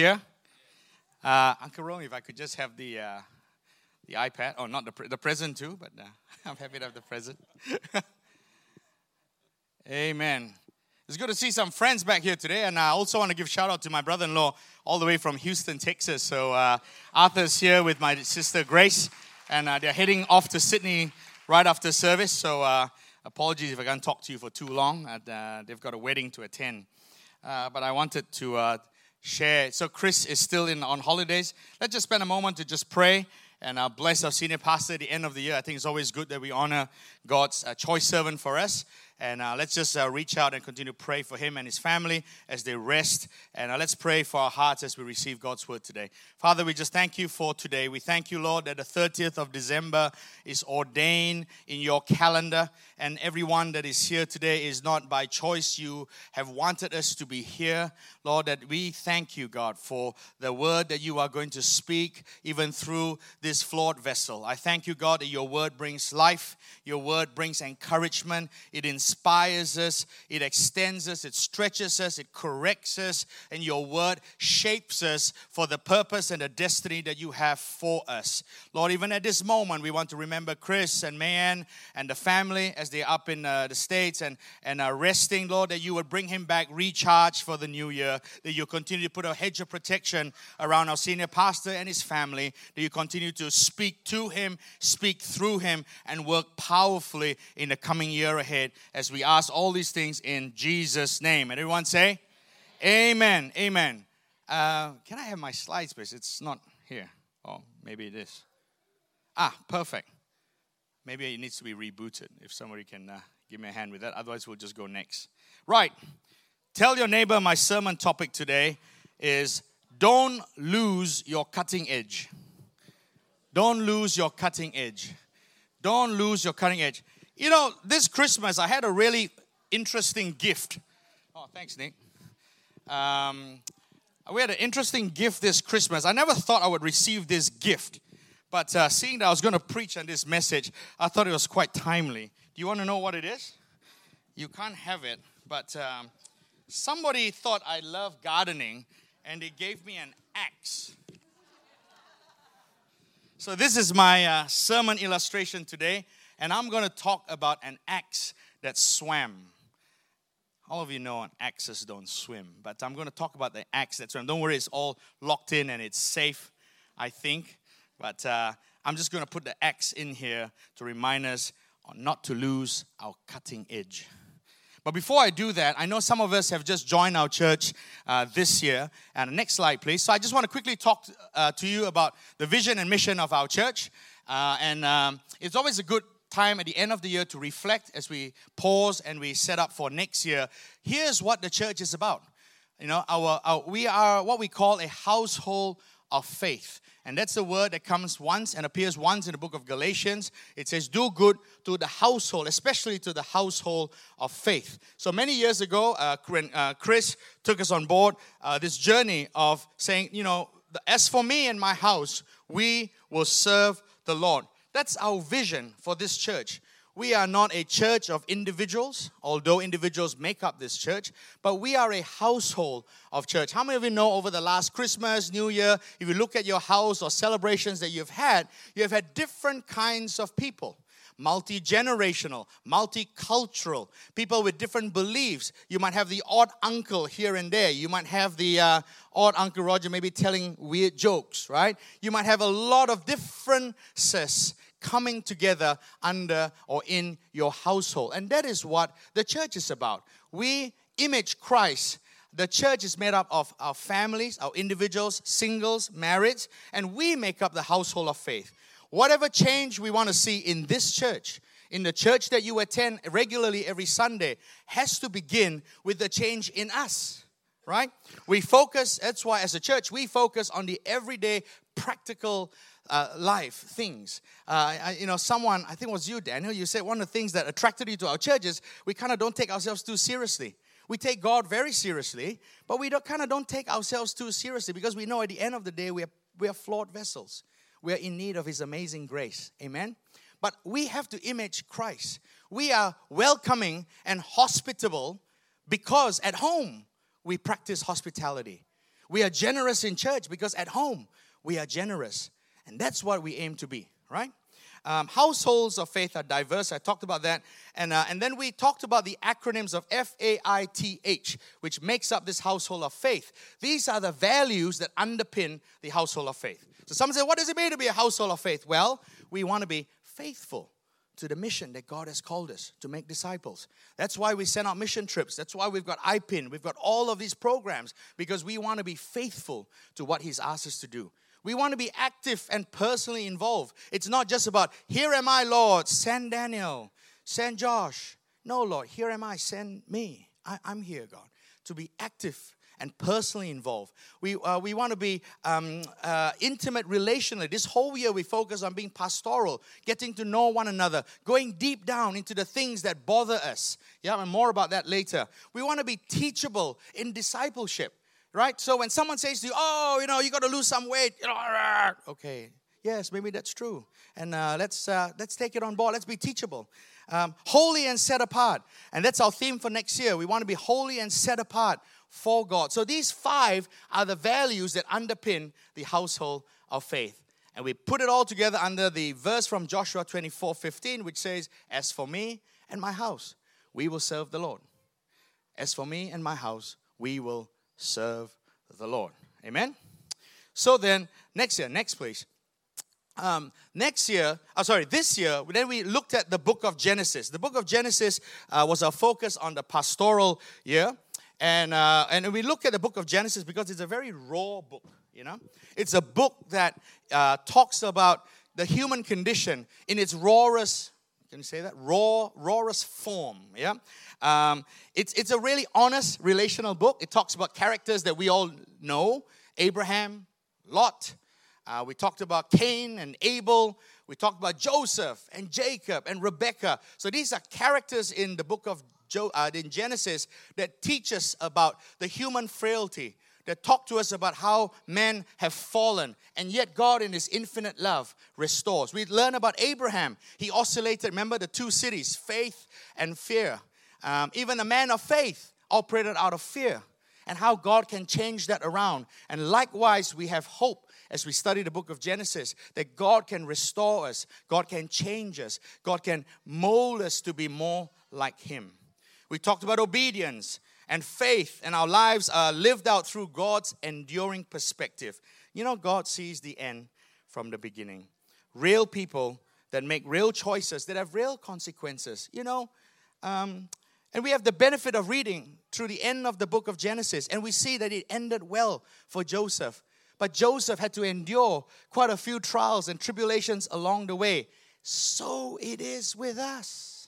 Here, uh, Uncle Rome, if I could just have the uh, the iPad, oh, not the pre- the present too, but uh, I'm happy to have the present. Amen. It's good to see some friends back here today, and I also want to give shout out to my brother-in-law all the way from Houston, Texas. So uh, Arthur's here with my sister Grace, and uh, they're heading off to Sydney right after service. So uh, apologies if I can't talk to you for too long. Uh, they've got a wedding to attend, but I wanted to share. So Chris is still in on holidays. Let's just spend a moment to just pray and uh, bless our senior pastor at the end of the year. I think it's always good that we honor God's uh, choice servant for us. And uh, let's just uh, reach out and continue to pray for him and his family as they rest. And uh, let's pray for our hearts as we receive God's word today. Father, we just thank you for today. We thank you, Lord, that the 30th of December is ordained in your calendar. And everyone that is here today is not by choice. You have wanted us to be here. Lord, that we thank you, God, for the word that you are going to speak, even through this flawed vessel. I thank you, God, that your word brings life, your word brings encouragement, it inspires us, it extends us, it stretches us, it corrects us, and your word shapes us for the purpose and the destiny that you have for us. Lord, even at this moment, we want to remember Chris and Mayan and the family as they're up in uh, the States and, and are resting, Lord, that you would bring him back recharged for the new year, that you continue to put a hedge of protection around our senior pastor and his family, that you continue to speak to him, speak through him, and work powerfully in the coming year ahead as we ask all these things in Jesus' name. And everyone say, Amen. Amen. Uh, can I have my slides, please? It's not here. Oh, maybe it is. Ah, perfect. Maybe it needs to be rebooted. If somebody can uh, give me a hand with that. Otherwise, we'll just go next. Right. Tell your neighbor my sermon topic today is don't lose your cutting edge. Don't lose your cutting edge. Don't lose your cutting edge. You know, this Christmas I had a really interesting gift. Oh, thanks, Nick. Um, we had an interesting gift this Christmas. I never thought I would receive this gift, but uh, seeing that I was going to preach on this message, I thought it was quite timely. Do you want to know what it is? You can't have it, but um, somebody thought I love gardening and they gave me an axe. So, this is my uh, sermon illustration today, and I'm going to talk about an axe that swam. All of you know axes don't swim, but I'm going to talk about the axe that swam. Don't worry, it's all locked in and it's safe, I think. But uh, I'm just going to put the axe in here to remind us not to lose our cutting edge. But before I do that, I know some of us have just joined our church uh, this year. And next slide, please. So I just want to quickly talk uh, to you about the vision and mission of our church. Uh, and um, it's always a good time at the end of the year to reflect as we pause and we set up for next year. Here's what the church is about. You know, our, our we are what we call a household of faith. And that's the word that comes once and appears once in the book of Galatians. It says, Do good to the household, especially to the household of faith. So many years ago, uh, uh Chris took us on board uh, this journey of saying, You know, as for me and my house, we will serve the Lord. That's our vision for this church. We are not a church of individuals, although individuals make up this church, but we are a household of church. How many of you know over the last Christmas, New Year, if you look at your house or celebrations that you've had, you have had different kinds of people multi generational, multicultural, people with different beliefs. You might have the odd uncle here and there. You might have the uh, odd Uncle Roger maybe telling weird jokes, right? You might have a lot of differences coming together under or in your household. And that is what the church is about. We image Christ. The church is made up of our families, our individuals, singles, marrieds, and we make up the household of faith. Whatever change we want to see in this church, in the church that you attend regularly every Sunday, has to begin with the change in us, right? We focus, that's why as a church, we focus on the everyday practical uh, life things. Uh, I, you know, someone, I think it was you, Daniel, you said one of the things that attracted you to our church is we kind of don't take ourselves too seriously. We take God very seriously, but we kind of don't take ourselves too seriously because we know at the end of the day we are, we are flawed vessels. We are in need of His amazing grace. Amen? But we have to image Christ. We are welcoming and hospitable because at home we practice hospitality. We are generous in church because at home we are generous. And that's what we aim to be, right? Um, households of faith are diverse. I talked about that. And, uh, and then we talked about the acronyms of F A I T H, which makes up this household of faith. These are the values that underpin the household of faith. So some say, What does it mean to be a household of faith? Well, we want to be faithful to the mission that God has called us to make disciples. That's why we send out mission trips. That's why we've got IPIN. We've got all of these programs because we want to be faithful to what He's asked us to do. We want to be active and personally involved. It's not just about, here am I, Lord, send Daniel, send Josh. No, Lord, here am I, send me. I, am here, God, to be active and personally involved. We, uh, we want to be um, uh, intimate relationally. This whole year we focus on being pastoral, getting to know one another, going deep down into the things that bother us. Yeah, and more about that later. We want to be teachable in discipleship right? So when someone says to you, "Oh, you know, you got to lose some weight," you know, okay, yes, maybe that's true, and uh, let's uh, let's take it on board. Let's be teachable, um, holy and set apart, and that's our theme for next year. We want to be holy and set apart for God. So these five are the values that underpin the household of faith. And we put it all together under the verse from Joshua 24 15, which says, As for me and my house, we will serve the Lord. As for me and my house, we will serve the Lord. Amen? So then, next year, next please. Um, next year, oh, sorry, this year, then we looked at the book of Genesis. The book of Genesis uh, was our focus on the pastoral year. And, uh, and we look at the book of Genesis because it's a very raw book, you know? It's a book that uh, talks about the human condition in its rawest, can you say that? Raw, rawest form, yeah? Um, it's, it's a really honest relational book. It talks about characters that we all know Abraham, Lot. Uh, we talked about Cain and Abel. We talked about Joseph and Jacob and Rebecca. So these are characters in the book of jo- uh, in Genesis that teach us about the human frailty, that talk to us about how men have fallen, and yet God, in His infinite love, restores. We learn about Abraham. He oscillated, remember the two cities, faith and fear. Um, even the man of faith operated out of fear, and how God can change that around. And likewise, we have hope as we study the book of Genesis that God can restore us, God can change us, God can mold us to be more like Him. We talked about obedience and faith, and our lives are lived out through God's enduring perspective. You know, God sees the end from the beginning. Real people that make real choices that have real consequences. You know, um, and we have the benefit of reading through the end of the book of Genesis, and we see that it ended well for Joseph. But Joseph had to endure quite a few trials and tribulations along the way. So it is with us.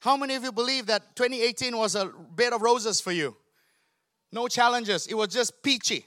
How many of you believe that 2018 was a bed of roses for you? No challenges, it was just peachy.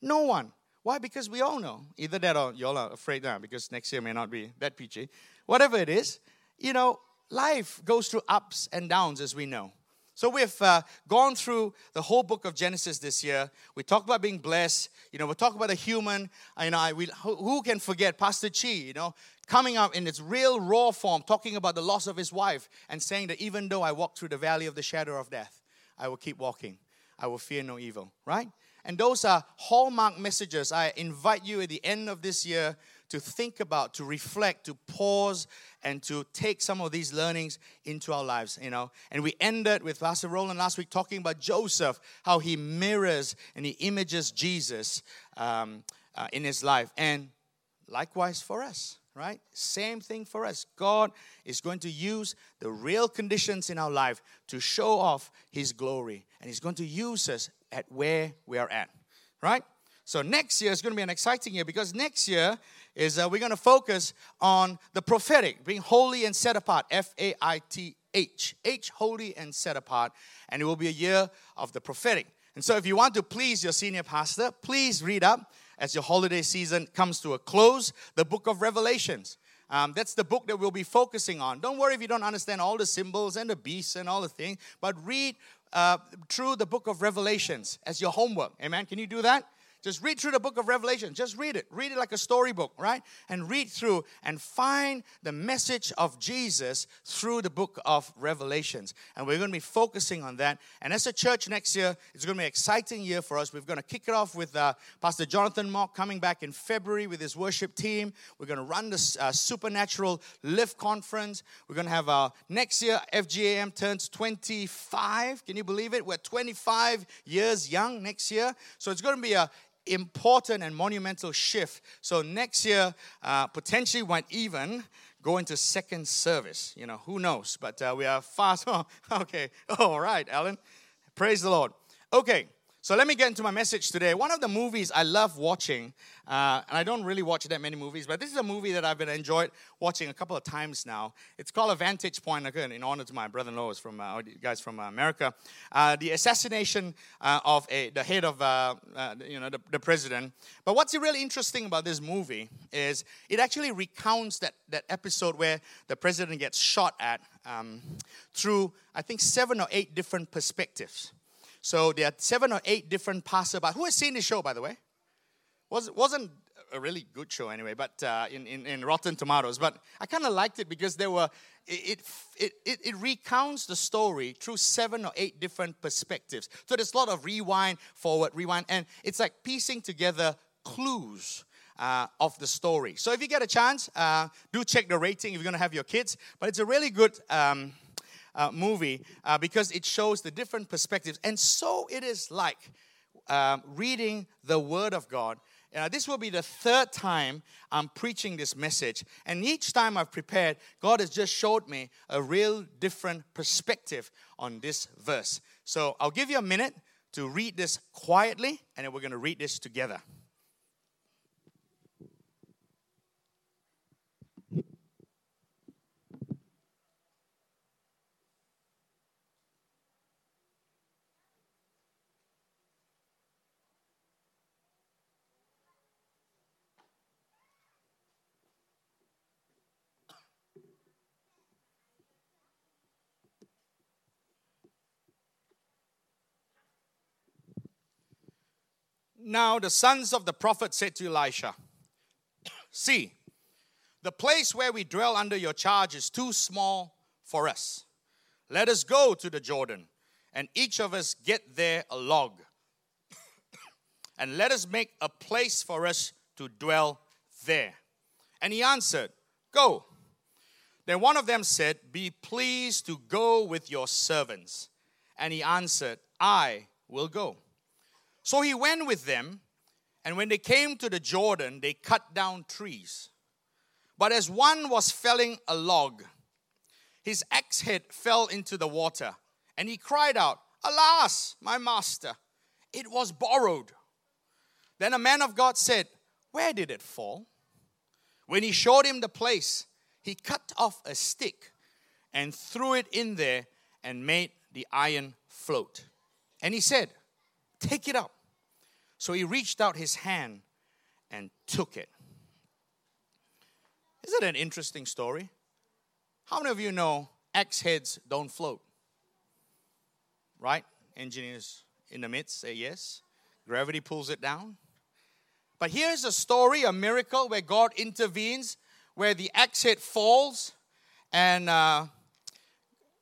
No one. Why? Because we all know. Either that or y'all are afraid now because next year may not be that peachy. Whatever it is, you know, life goes through ups and downs, as we know. So we've uh, gone through the whole book of Genesis this year. We talked about being blessed. You know, we talk about a human. You know, I, we, who, can forget Pastor Chi? You know, coming up in its real raw form, talking about the loss of his wife and saying that even though I walk through the valley of the shadow of death, I will keep walking. I will fear no evil. Right? And those are hallmark messages. I invite you at the end of this year to think about, to reflect, to pause, and to take some of these learnings into our lives, you know. And we ended with Pastor Roland last week talking about Joseph, how he mirrors and he images Jesus um, uh, in his life. And likewise for us, right? Same thing for us. God is going to use the real conditions in our life to show off his glory. And he's going to use us at where we are at, right? So next year is going to be an exciting year because next year is uh, we're going to focus on the prophetic, being holy and set apart. F A I T H. H, holy and set apart. And it will be a year of the prophetic. And so if you want to please your senior pastor, please read up as your holiday season comes to a close the book of Revelations. Um, that's the book that we'll be focusing on. Don't worry if you don't understand all the symbols and the beasts and all the things, but read uh, through the book of Revelations as your homework. Amen. Can you do that? Just read through the book of Revelation. Just read it. Read it like a storybook, right? And read through and find the message of Jesus through the book of Revelations. And we're going to be focusing on that. And as a church next year, it's going to be an exciting year for us. We're going to kick it off with uh, Pastor Jonathan Mock coming back in February with his worship team. We're going to run this uh, supernatural lift conference. We're going to have our next year, FGAM turns 25. Can you believe it? We're 25 years young next year. So it's going to be a important and monumental shift. So next year, uh, potentially might even go into second service. You know, who knows? But uh, we are fast. Oh, okay. All right, Alan. Praise the Lord. Okay. So let me get into my message today. One of the movies I love watching, uh, and I don't really watch that many movies, but this is a movie that I've been enjoyed watching a couple of times now. It's called A Vantage Point. Again, in honor to my brother-in-law, from uh, guys from America. Uh, the assassination uh, of a, the head of uh, uh, you know the, the, president. But what's really interesting about this movie is it actually recounts that that episode where the president gets shot at um, through I think seven or eight different perspectives. So there are seven or eight different passerby. Who has seen this show, by the way? Was, wasn't a really good show anyway, but uh, in, in, in, Rotten Tomatoes. But I kind of liked it because there were it, it, it, it, recounts the story through seven or eight different perspectives. So there's a lot of rewind, forward, rewind, and it's like piecing together clues uh, of the story. So if you get a chance, uh, do check the rating if you're going to have your kids. But it's a really good. Um, uh, movie uh, because it shows the different perspectives. And so it is like um, reading the Word of God. Uh, this will be the third time I'm preaching this message. And each time I've prepared, God has just showed me a real different perspective on this verse. So I'll give you a minute to read this quietly, and then we're going to read this together. Now the sons of the prophet said to Elisha, See, the place where we dwell under your charge is too small for us. Let us go to the Jordan, and each of us get there a log. and let us make a place for us to dwell there. And he answered, Go. Then one of them said, Be pleased to go with your servants. And he answered, I will go. So he went with them, and when they came to the Jordan, they cut down trees. But as one was felling a log, his axe head fell into the water, and he cried out, Alas, my master, it was borrowed. Then a man of God said, Where did it fall? When he showed him the place, he cut off a stick and threw it in there and made the iron float. And he said, Take it up. So he reached out his hand and took it. Isn't it an interesting story? How many of you know axe heads don't float? Right? Engineers in the midst say yes. Gravity pulls it down. But here's a story, a miracle where God intervenes, where the axe head falls and uh,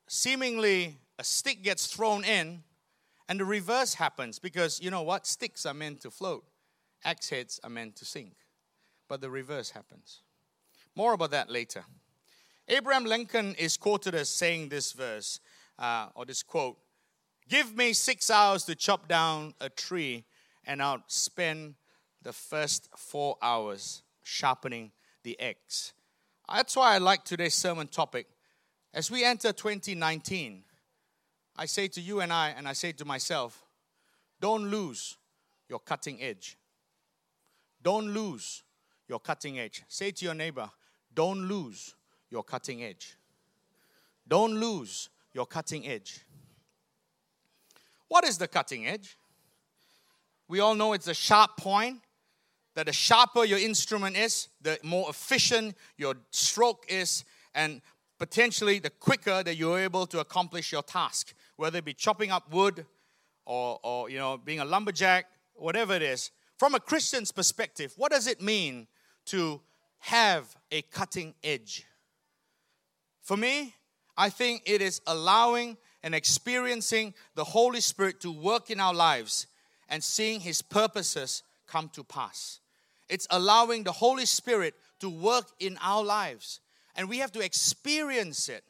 seemingly a stick gets thrown in and the reverse happens because you know what? Sticks are meant to float, axe heads are meant to sink. But the reverse happens. More about that later. Abraham Lincoln is quoted as saying this verse, uh, or this quote Give me six hours to chop down a tree, and I'll spend the first four hours sharpening the axe. That's why I like today's sermon topic. As we enter 2019, I say to you and I, and I say to myself, don't lose your cutting edge. Don't lose your cutting edge. Say to your neighbor, don't lose your cutting edge. Don't lose your cutting edge. What is the cutting edge? We all know it's a sharp point. That the sharper your instrument is, the more efficient your stroke is, and potentially the quicker that you're able to accomplish your task whether it be chopping up wood or, or you know, being a lumberjack, whatever it is, From a Christian's perspective, what does it mean to have a cutting edge? For me, I think it is allowing and experiencing the Holy Spirit to work in our lives and seeing His purposes come to pass. It's allowing the Holy Spirit to work in our lives. And we have to experience it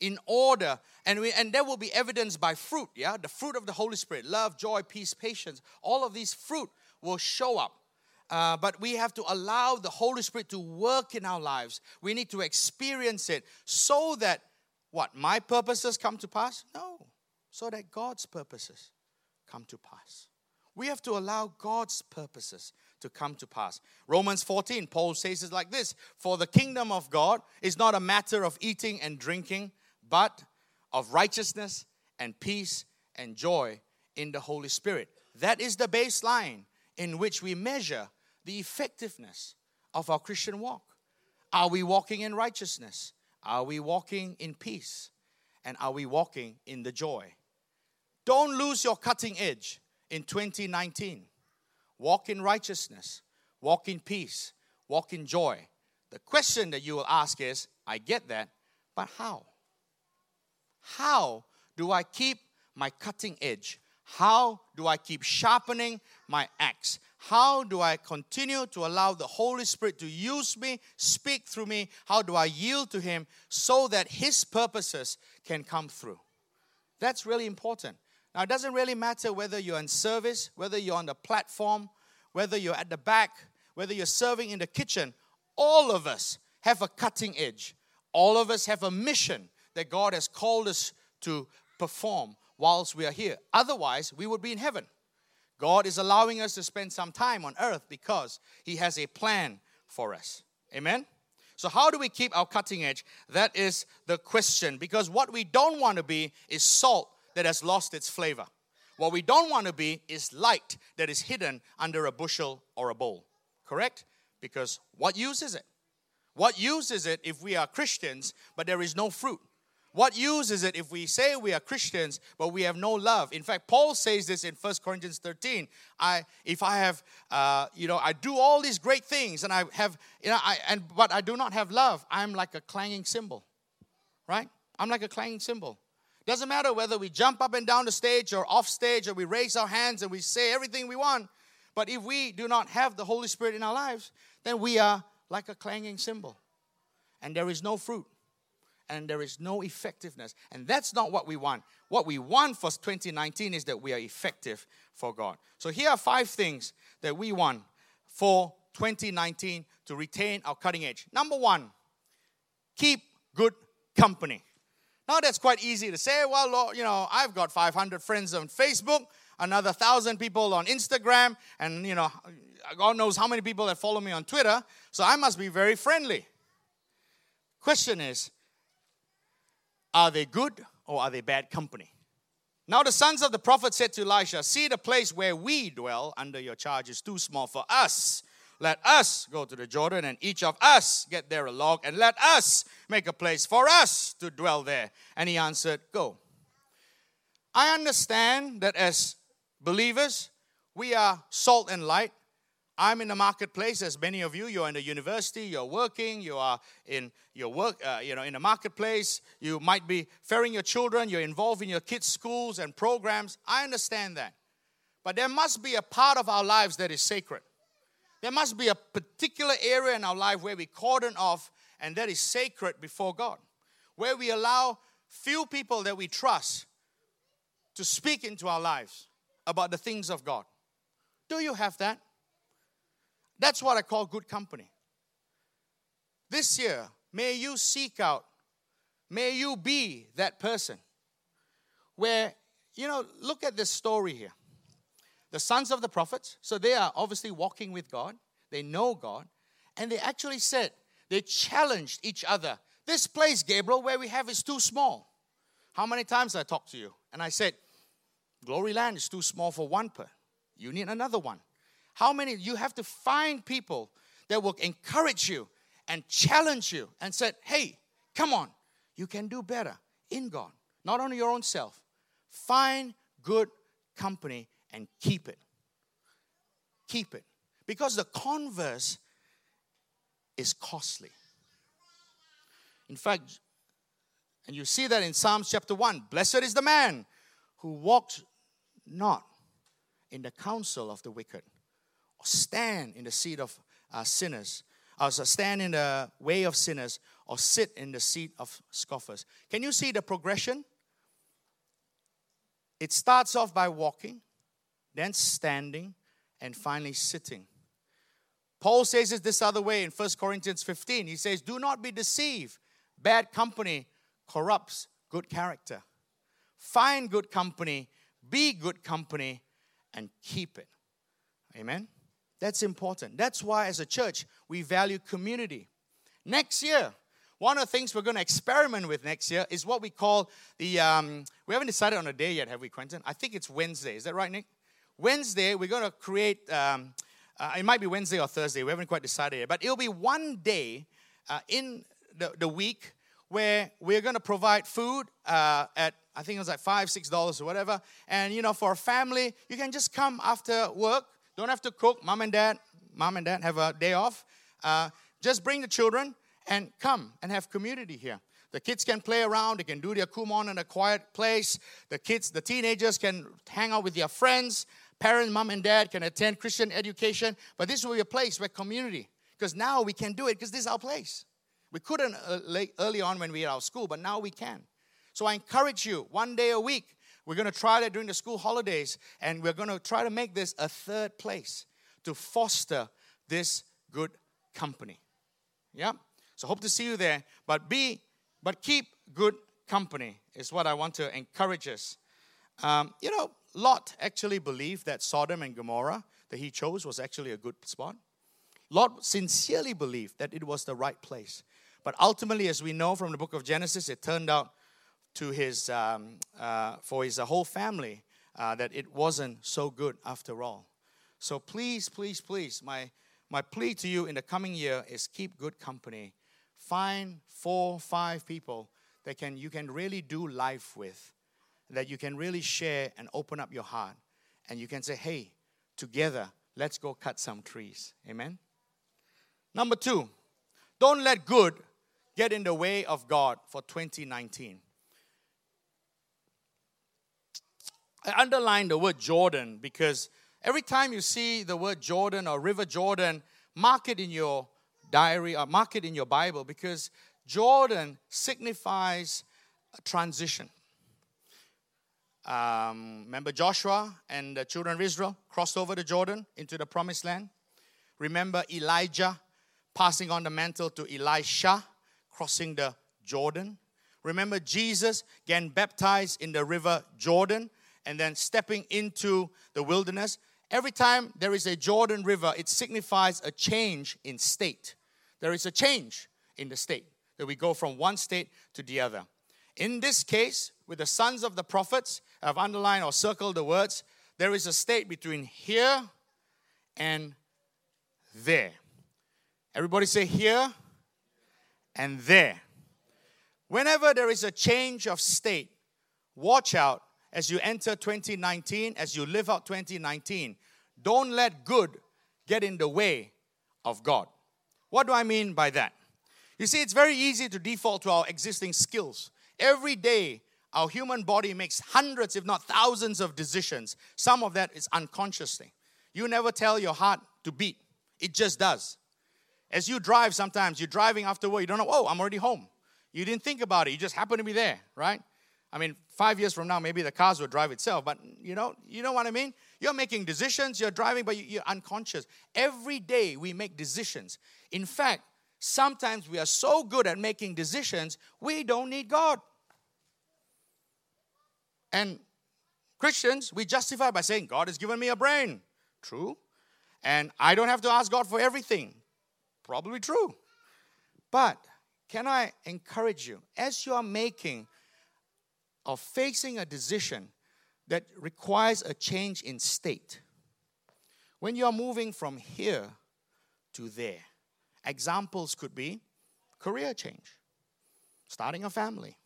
in order. And, we, and there will be evidence by fruit, yeah? The fruit of the Holy Spirit love, joy, peace, patience. All of these fruit will show up. Uh, but we have to allow the Holy Spirit to work in our lives. We need to experience it so that what? My purposes come to pass? No. So that God's purposes come to pass. We have to allow God's purposes to come to pass. Romans 14, Paul says it like this For the kingdom of God is not a matter of eating and drinking, but of righteousness and peace and joy in the Holy Spirit. That is the baseline in which we measure the effectiveness of our Christian walk. Are we walking in righteousness? Are we walking in peace? And are we walking in the joy? Don't lose your cutting edge in 2019. Walk in righteousness, walk in peace, walk in joy. The question that you will ask is I get that, but how? How do I keep my cutting edge? How do I keep sharpening my axe? How do I continue to allow the Holy Spirit to use me, speak through me? How do I yield to Him so that His purposes can come through? That's really important. Now, it doesn't really matter whether you're in service, whether you're on the platform, whether you're at the back, whether you're serving in the kitchen. All of us have a cutting edge. All of us have a mission that God has called us to perform whilst we are here. Otherwise, we would be in heaven. God is allowing us to spend some time on earth because He has a plan for us. Amen? So, how do we keep our cutting edge? That is the question. Because what we don't want to be is salt that has lost its flavor. What we don't want to be is light that is hidden under a bushel or a bowl. Correct? Because what use is it? What use is it if we are Christians but there is no fruit? What use is it if we say we are Christians but we have no love? In fact, Paul says this in 1 Corinthians 13. I, if I have, uh, you know, I do all these great things and I have, you know, I, and but I do not have love, I'm like a clanging cymbal, right? I'm like a clanging cymbal. Doesn't matter whether we jump up and down the stage or off stage or we raise our hands and we say everything we want. But if we do not have the Holy Spirit in our lives, then we are like a clanging cymbal. And there is no fruit. And there is no effectiveness. And that's not what we want. What we want for 2019 is that we are effective for God. So here are five things that we want for 2019 to retain our cutting edge. Number one, keep good company. Now that's quite easy to say. Well, Lord, you know, I've got 500 friends on Facebook, another thousand people on Instagram, and you know, God knows how many people that follow me on Twitter. So I must be very friendly. Question is, are they good or are they bad company? Now the sons of the prophet said to Elisha, See the place where we dwell under your charge is too small for us let us go to the Jordan and each of us get there a log and let us make a place for us to dwell there. And he answered, Go. I understand that as believers, we are salt and light. I'm in the marketplace, as many of you. You're in the university. You're working. You are in your work. Uh, you know, in the marketplace. You might be ferrying your children. You're involved in your kids' schools and programs. I understand that, but there must be a part of our lives that is sacred. There must be a particular area in our life where we cordon off and that is sacred before God, where we allow few people that we trust to speak into our lives about the things of God. Do you have that? That's what I call good company. This year, may you seek out, may you be that person where, you know, look at this story here the sons of the prophets. So they are obviously walking with God, they know God, and they actually said, they challenged each other. This place, Gabriel, where we have is too small. How many times I talked to you? And I said, Glory Land is too small for one per. You need another one. How many? You have to find people that will encourage you and challenge you and said, hey, come on, you can do better in God, not only your own self. Find good company and keep it. Keep it. Because the converse is costly. In fact, and you see that in Psalms chapter 1 Blessed is the man who walks not in the counsel of the wicked, stand in the seat of uh, sinners, or stand in the way of sinners, or sit in the seat of scoffers. Can you see the progression? It starts off by walking, then standing, and finally sitting. Paul says it this other way in 1 Corinthians 15. He says, Do not be deceived. Bad company corrupts good character. Find good company, be good company, and keep it. Amen? That's important. That's why, as a church, we value community. Next year, one of the things we're going to experiment with next year is what we call the. Um, we haven't decided on a day yet, have we, Quentin? I think it's Wednesday. Is that right, Nick? Wednesday, we're going to create. Um, uh, it might be Wednesday or Thursday. We haven't quite decided yet. But it'll be one day uh, in the, the week where we're going to provide food uh, at I think it was like five, six dollars or whatever. And you know, for a family, you can just come after work. Don't have to cook. Mom and dad, mom and dad have a day off. Uh, just bring the children and come and have community here. The kids can play around. They can do their kumon in a quiet place. The kids, the teenagers can hang out with their friends. Parents, mom and dad can attend Christian education. But this will be a place where community, because now we can do it because this is our place. We couldn't uh, early on when we were at our school, but now we can. So I encourage you, one day a week, we're going to try that during the school holidays, and we're going to try to make this a third place to foster this good company. Yeah? So hope to see you there. But be, but keep good company is what I want to encourage us. Um, you know, Lot actually believed that Sodom and Gomorrah that he chose was actually a good spot. Lot sincerely believed that it was the right place. But ultimately, as we know from the book of Genesis, it turned out to his, um, uh, for his whole family uh, that it wasn't so good after all. So please, please, please, my, my plea to you in the coming year is keep good company. Find four, five people that can, you can really do life with, that you can really share and open up your heart. And you can say, hey, together, let's go cut some trees. Amen? Number two, don't let good get in the way of God for 2019. I underline the word Jordan because every time you see the word Jordan or River Jordan, mark it in your diary or mark it in your Bible because Jordan signifies a transition. Um, remember Joshua and the children of Israel crossed over the Jordan into the promised land? Remember Elijah passing on the mantle to Elisha, crossing the Jordan? Remember Jesus getting baptized in the river Jordan and then stepping into the wilderness. Every time there is a Jordan River, it signifies a change in state. There is a change in the state, that we go from one state to the other. In this case, with the sons of the prophets, I've underlined or circled the words, there is a state between here and there. Everybody say here and there. Whenever there is a change of state, watch out as you enter 2019, as you live out 2019, don't let good get in the way of God. What do I mean by that? You see, it's very easy to default to our existing skills. Every day, our human body makes hundreds, if not thousands, of decisions. Some of that is unconsciously. You never tell your heart to beat, it just does. As you drive, sometimes you're driving after work, you don't know, oh, I'm already home. You didn't think about it, you just happen to be there, right? I mean, five years from now, maybe the cars will drive itself, but you know, you know what I mean? You're making decisions, you're driving, but you're unconscious. Every day we make decisions. In fact, sometimes we are so good at making decisions, we don't need God. And Christians, we justify by saying, God has given me a brain. True. And I don't have to ask God for everything. Probably true. But can I encourage you, as you are making of facing a decision that requires a change in state. When you are moving from here to there, examples could be career change, starting a family,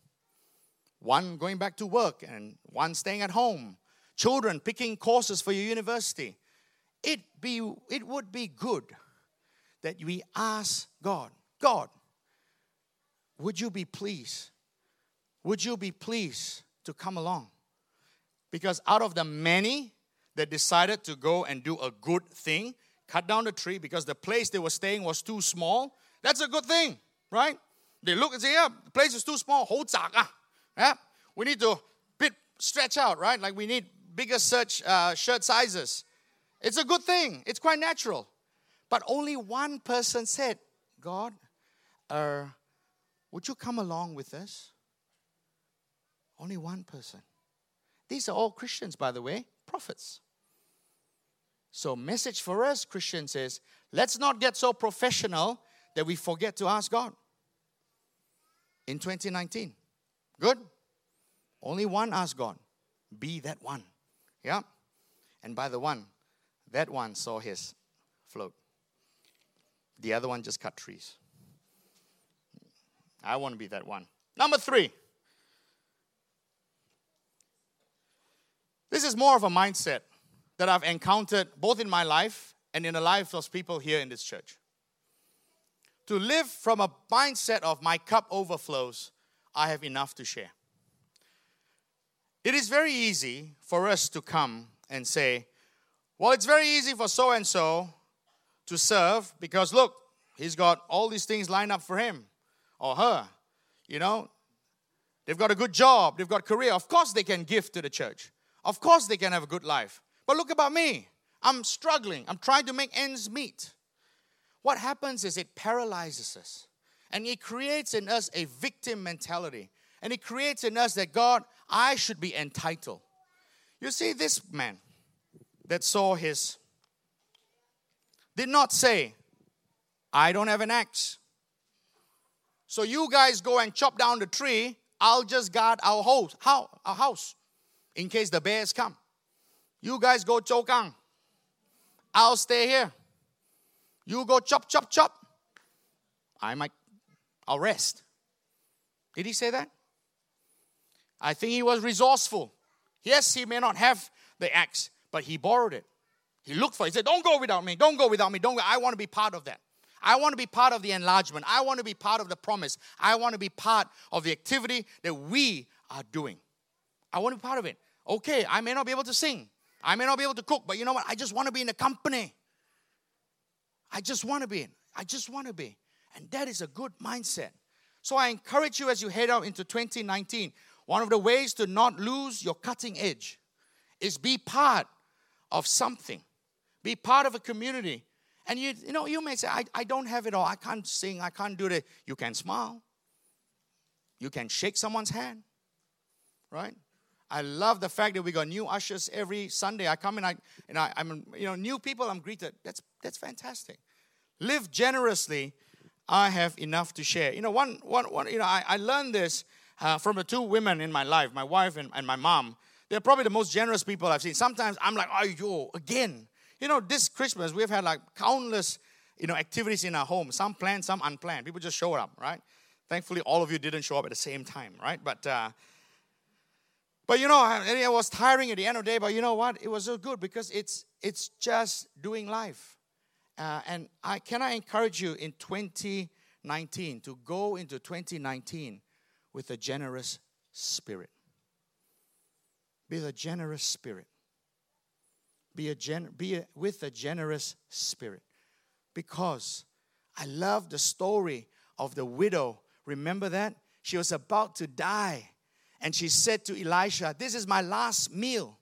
one going back to work and one staying at home, children picking courses for your university. it be it would be good that we ask God, God, would you be pleased? Would you be pleased to come along? Because out of the many that decided to go and do a good thing, cut down the tree because the place they were staying was too small, that's a good thing, right? They look and say, yeah, the place is too small. ah. Yeah? We need to bit stretch out, right? Like we need bigger search, uh, shirt sizes. It's a good thing. It's quite natural. But only one person said, God, uh, would you come along with us? Only one person. These are all Christians, by the way, prophets. So, message for us Christians is let's not get so professional that we forget to ask God in 2019. Good? Only one asked God. Be that one. Yeah? And by the one, that one saw his float. The other one just cut trees. I want to be that one. Number three. This is more of a mindset that I've encountered both in my life and in the lives of people here in this church. To live from a mindset of my cup overflows, I have enough to share. It is very easy for us to come and say, well, it's very easy for so and so to serve because look, he's got all these things lined up for him or her. You know, they've got a good job, they've got career. Of course, they can give to the church. Of course, they can have a good life. But look about me. I'm struggling. I'm trying to make ends meet. What happens is it paralyzes us and it creates in us a victim mentality. And it creates in us that God, I should be entitled. You see, this man, that saw his did not say, I don't have an axe. So you guys go and chop down the tree. I'll just guard our house, how, our house in case the bears come. You guys go chokang. I'll stay here. You go chop, chop, chop. I might, I'll rest. Did he say that? I think he was resourceful. Yes, he may not have the axe, but he borrowed it. He looked for it. He said, Don't go without me. Don't go without me. Don't go. I want to be part of that. I want to be part of the enlargement. I want to be part of the promise. I want to be part of the activity that we are doing. I want to be part of it. Okay, I may not be able to sing. I may not be able to cook, but you know what? I just want to be in the company. I just want to be. in. I just want to be. And that is a good mindset. So I encourage you as you head out into 2019, one of the ways to not lose your cutting edge is be part of something, be part of a community. And you, you know, you may say, I, I don't have it all. I can't sing. I can't do that. You can smile. You can shake someone's hand, right? I love the fact that we got new ushers every Sunday. I come in, I, and I, I'm, you know, new people I'm greeted. That's, that's fantastic. Live generously. I have enough to share. You know, one, one, one you know, I, I learned this uh, from the two women in my life, my wife and, and my mom. They're probably the most generous people I've seen. Sometimes I'm like, oh, yo, again. You know, this Christmas we've had like countless, you know, activities in our home. Some planned, some unplanned. People just showed up, right? Thankfully, all of you didn't show up at the same time, right? But, uh, but you know, it was tiring at the end of the day. But you know what? It was so good because it's it's just doing life. Uh, and I can I encourage you in 2019 to go into 2019 with a generous spirit. Be a generous spirit. Be a gen, be a, with a generous spirit. Because I love the story of the widow. Remember that? She was about to die. And she said to Elisha, This is my last meal.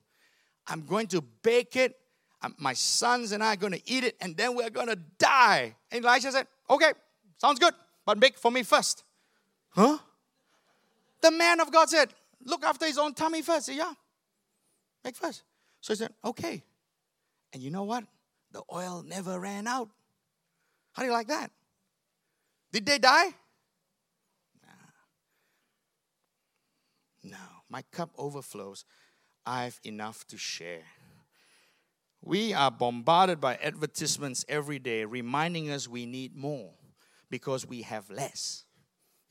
I'm going to bake it. Um, my sons and I are going to eat it, and then we're going to die. And Elisha said, Okay, sounds good, but bake for me first. Huh? The man of God said, Look after his own tummy first. Said, yeah, make first. So he said, Okay. And you know what? The oil never ran out. How do you like that? Did they die? No. My cup overflows. I've enough to share. We are bombarded by advertisements every day reminding us we need more because we have less.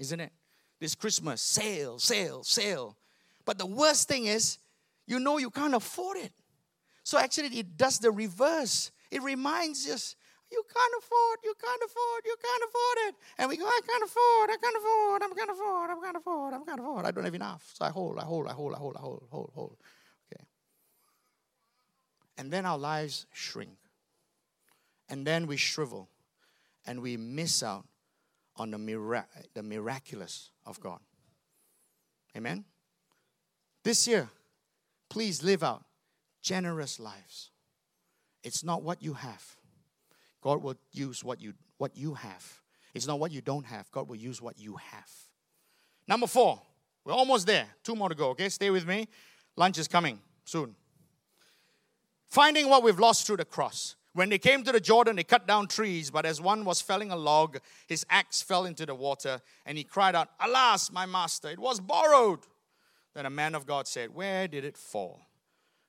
Isn't it? this Christmas sale, sale, sale. But the worst thing is, you know you can't afford it. So actually, it does the reverse. It reminds us you can't afford, you can't afford, you can't afford it. And we go, I can't afford, I can't afford, I can't afford, I can't afford, I can't afford. I don't have enough. So I hold, I hold, I hold, I hold, I hold, hold, hold. Okay. And then our lives shrink. And then we shrivel and we miss out on the, mira- the miraculous of God. Amen? This year, please live out generous lives. It's not what you have. God will use what you what you have. It's not what you don't have. God will use what you have. Number four, we're almost there. Two more to go. Okay, stay with me. Lunch is coming soon. Finding what we've lost through the cross. When they came to the Jordan, they cut down trees, but as one was felling a log, his axe fell into the water, and he cried out, Alas, my master, it was borrowed. Then a man of God said, Where did it fall?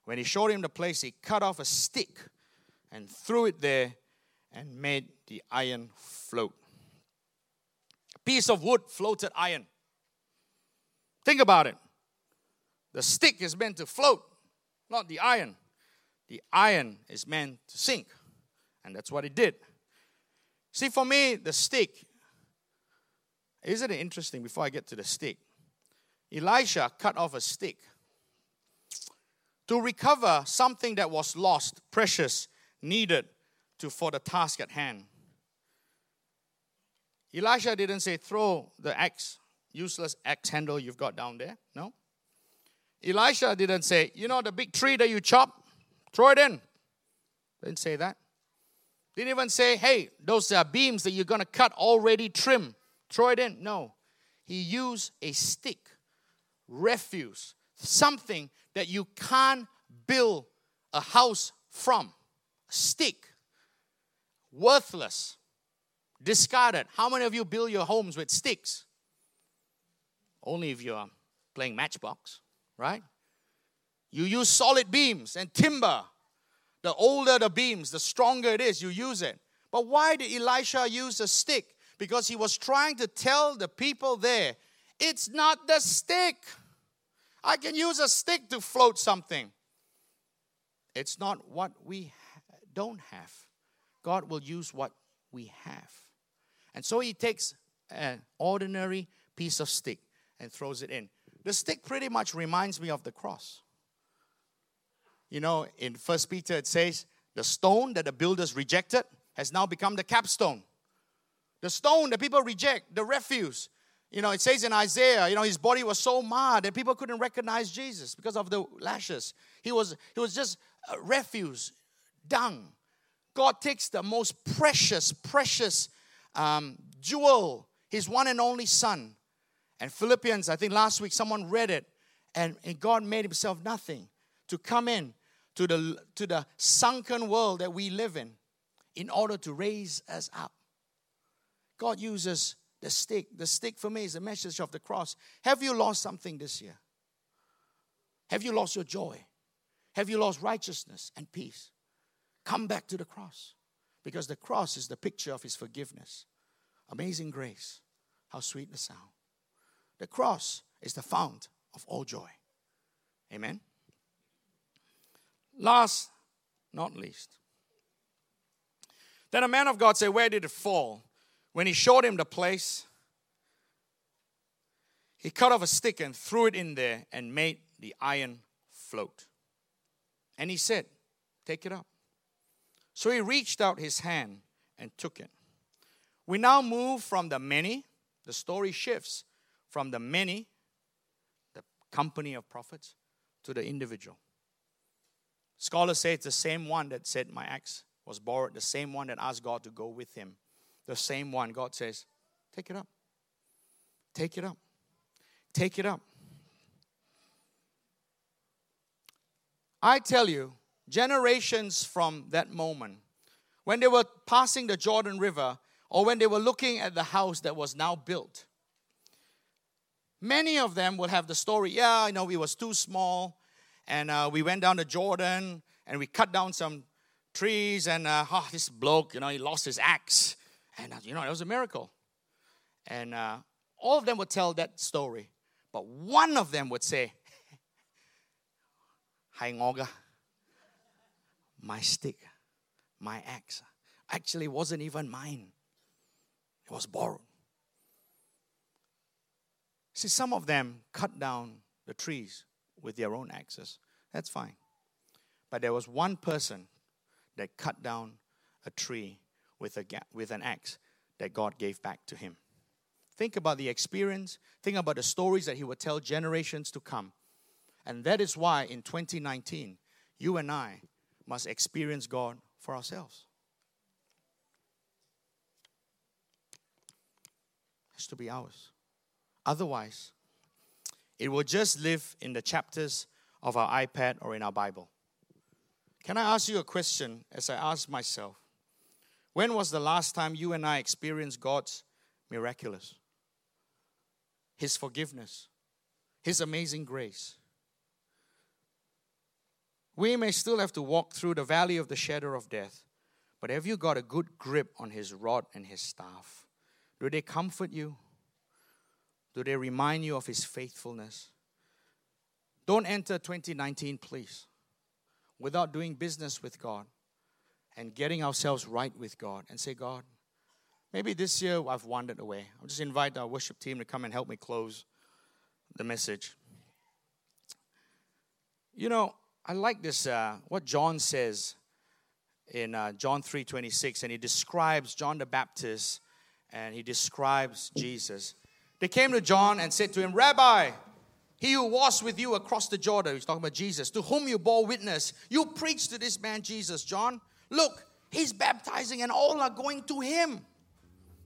When he showed him the place, he cut off a stick and threw it there and made the iron float. A piece of wood floated iron. Think about it. The stick is meant to float, not the iron. The iron is meant to sink. And that's what it did. See, for me, the stick, isn't it interesting before I get to the stick? Elisha cut off a stick to recover something that was lost, precious, needed to, for the task at hand. Elisha didn't say, throw the axe, useless axe handle you've got down there. No. Elisha didn't say, you know, the big tree that you chop, throw it in. Didn't say that. Didn't even say, hey, those are beams that you're going to cut already trim, throw it in. No. He used a stick, refuse, something that you can't build a house from. A stick worthless, discarded. How many of you build your homes with sticks? Only if you're playing matchbox, right? You use solid beams and timber. The older the beams, the stronger it is, you use it. But why did Elisha use a stick? Because he was trying to tell the people there, it's not the stick. I can use a stick to float something. It's not what we don't have. God will use what we have. And so he takes an ordinary piece of stick and throws it in. The stick pretty much reminds me of the cross. You know, in First Peter it says, the stone that the builders rejected has now become the capstone. The stone that people reject, the refuse. You know, it says in Isaiah, you know, his body was so marred that people couldn't recognize Jesus because of the lashes. He was, he was just refuse, dung. God takes the most precious, precious um, jewel, his one and only son. And Philippians, I think last week someone read it, and, and God made himself nothing to come in to the, to the sunken world that we live in in order to raise us up. God uses the stick. The stick for me is the message of the cross. Have you lost something this year? Have you lost your joy? Have you lost righteousness and peace? Come back to the cross because the cross is the picture of his forgiveness. Amazing grace. How sweet the sound. The cross is the fount of all joy. Amen. Last, not least. Then a man of God said, Where did it fall? When he showed him the place, he cut off a stick and threw it in there and made the iron float. And he said, Take it up. So he reached out his hand and took it. We now move from the many, the story shifts from the many, the company of prophets, to the individual. Scholars say it's the same one that said, My axe was borrowed, the same one that asked God to go with him. The same one. God says, Take it up. Take it up. Take it up. I tell you, generations from that moment, when they were passing the Jordan River or when they were looking at the house that was now built, many of them will have the story yeah, you know, it was too small, and uh, we went down the Jordan and we cut down some trees, and uh, oh, this bloke, you know, he lost his axe, and uh, you know, it was a miracle. And uh, all of them would tell that story, but one of them would say, Hai ngoga, my stick, my axe. Actually, wasn't even mine, it was borrowed. See, some of them cut down the trees with their own axes. That's fine. But there was one person that cut down a tree with, a, with an axe that God gave back to him. Think about the experience, think about the stories that he would tell generations to come. And that is why in 2019, you and I must experience God for ourselves. It has to be ours. Otherwise, it will just live in the chapters of our iPad or in our Bible. Can I ask you a question as I ask myself? When was the last time you and I experienced God's miraculous? His forgiveness, His amazing grace. We may still have to walk through the valley of the shadow of death, but have you got a good grip on His rod and His staff? Do they comfort you? Do they remind you of His faithfulness? Don't enter 2019, please, without doing business with God and getting ourselves right with God and say, God, maybe this year I've wandered away. I'll just invite our worship team to come and help me close the message. You know, I like this, uh, what John says in uh, John 3.26, and he describes John the Baptist and he describes Jesus. They came to John and said to him, Rabbi, he who was with you across the Jordan, he's talking about Jesus, to whom you bore witness, you preached to this man Jesus, John. Look, he's baptizing and all are going to him.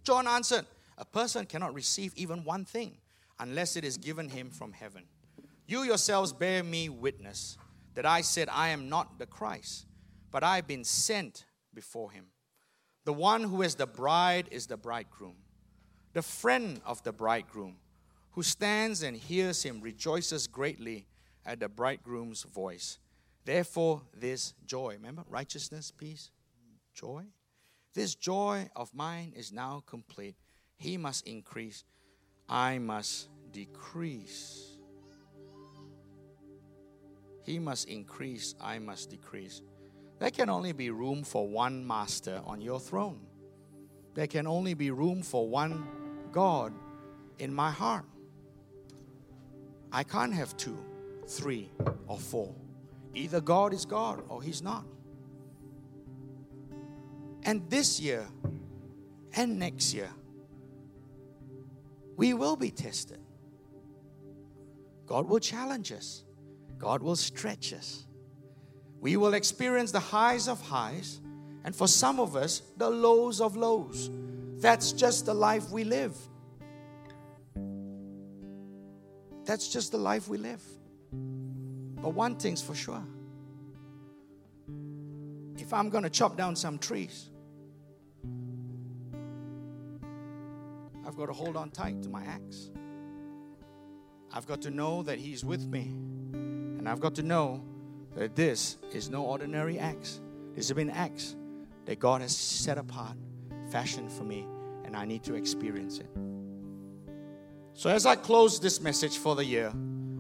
John answered, A person cannot receive even one thing unless it is given him from heaven. You yourselves bear me witness that I said, I am not the Christ, but I have been sent before him. The one who is the bride is the bridegroom. The friend of the bridegroom, who stands and hears him, rejoices greatly at the bridegroom's voice. Therefore, this joy, remember, righteousness, peace, joy. This joy of mine is now complete. He must increase, I must decrease. He must increase, I must decrease. There can only be room for one master on your throne. There can only be room for one God in my heart. I can't have two, three, or four. Either God is God or He's not. And this year and next year, we will be tested. God will challenge us, God will stretch us. We will experience the highs of highs, and for some of us, the lows of lows. That's just the life we live. That's just the life we live. But one thing's for sure if I'm going to chop down some trees, I've got to hold on tight to my axe. I've got to know that He's with me. And I've got to know that this is no ordinary axe. This has been axe that God has set apart, fashioned for me, and I need to experience it. So, as I close this message for the year,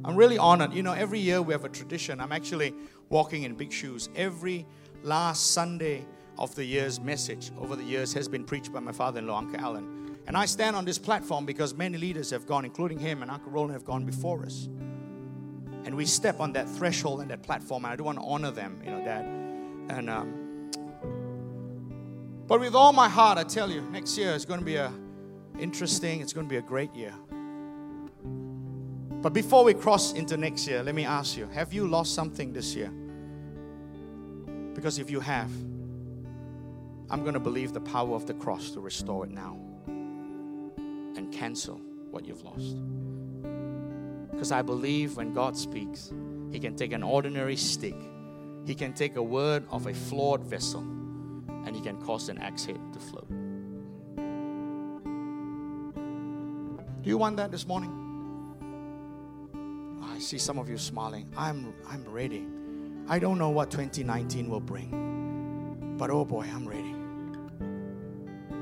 I'm really honored. You know, every year we have a tradition. I'm actually walking in big shoes. Every last Sunday of the year's message over the years has been preached by my father in law, Uncle Alan. And I stand on this platform because many leaders have gone, including him and Uncle Roland, have gone before us and we step on that threshold and that platform, and I do want to honor them, you know, Dad. And um, but with all my heart, I tell you, next year is going to be a interesting. It's going to be a great year. But before we cross into next year, let me ask you: Have you lost something this year? Because if you have, I'm going to believe the power of the cross to restore it now and cancel what you've lost. Because I believe when God speaks, He can take an ordinary stick, He can take a word of a flawed vessel, and He can cause an axe head to float. Do you want that this morning? I see some of you smiling. I'm, I'm ready. I don't know what 2019 will bring, but oh boy, I'm ready.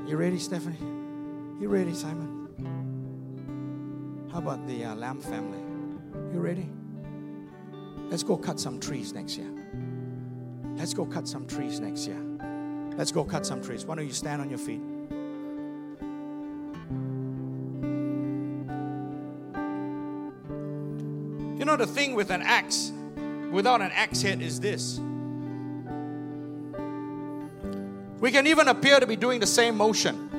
You ready, Stephanie? You ready, Simon? How about the uh, Lamb family? You ready? Let's go cut some trees next year. Let's go cut some trees next year. Let's go cut some trees. Why don't you stand on your feet? You know, the thing with an axe, without an axe head, is this. We can even appear to be doing the same motion.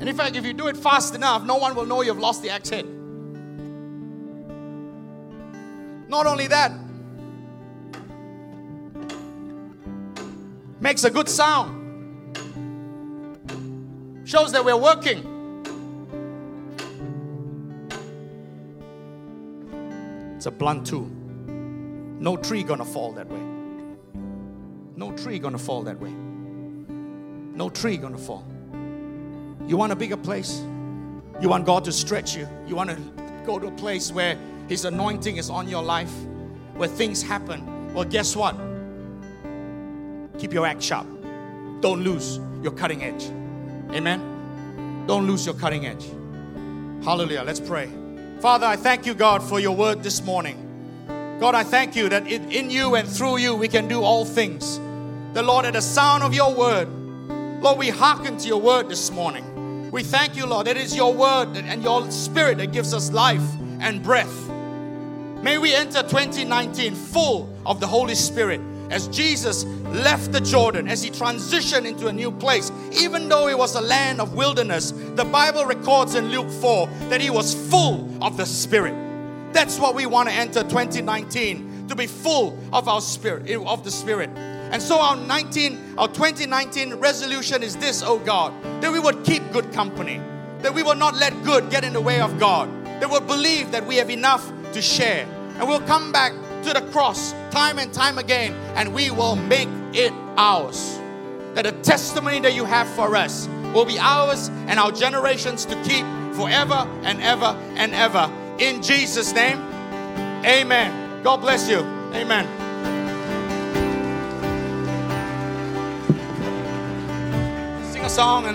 And in fact, if you do it fast enough, no one will know you've lost the axe head. Not only that, makes a good sound. Shows that we're working. It's a blunt tool. No tree gonna fall that way. No tree gonna fall that way. No tree gonna fall. You want a bigger place? You want God to stretch you? You want to go to a place where His anointing is on your life, where things happen? Well, guess what? Keep your act sharp. Don't lose your cutting edge. Amen. Don't lose your cutting edge. Hallelujah. Let's pray. Father, I thank you, God, for your word this morning. God, I thank you that in you and through you we can do all things. The Lord, at the sound of your word, Lord, we hearken to your word this morning. We thank you, Lord, it is your word and your spirit that gives us life and breath. May we enter 2019 full of the Holy Spirit as Jesus left the Jordan, as he transitioned into a new place, even though it was a land of wilderness, the Bible records in Luke 4 that he was full of the Spirit. That's what we want to enter 2019 to be full of our spirit, of the Spirit. And so our 19, our 2019 resolution is this, oh God, that we would keep good company, that we will not let good get in the way of God, that we'll believe that we have enough to share, and we'll come back to the cross time and time again, and we will make it ours. That the testimony that you have for us will be ours and our generations to keep forever and ever and ever. In Jesus' name, amen. God bless you. Amen. Sing a song and then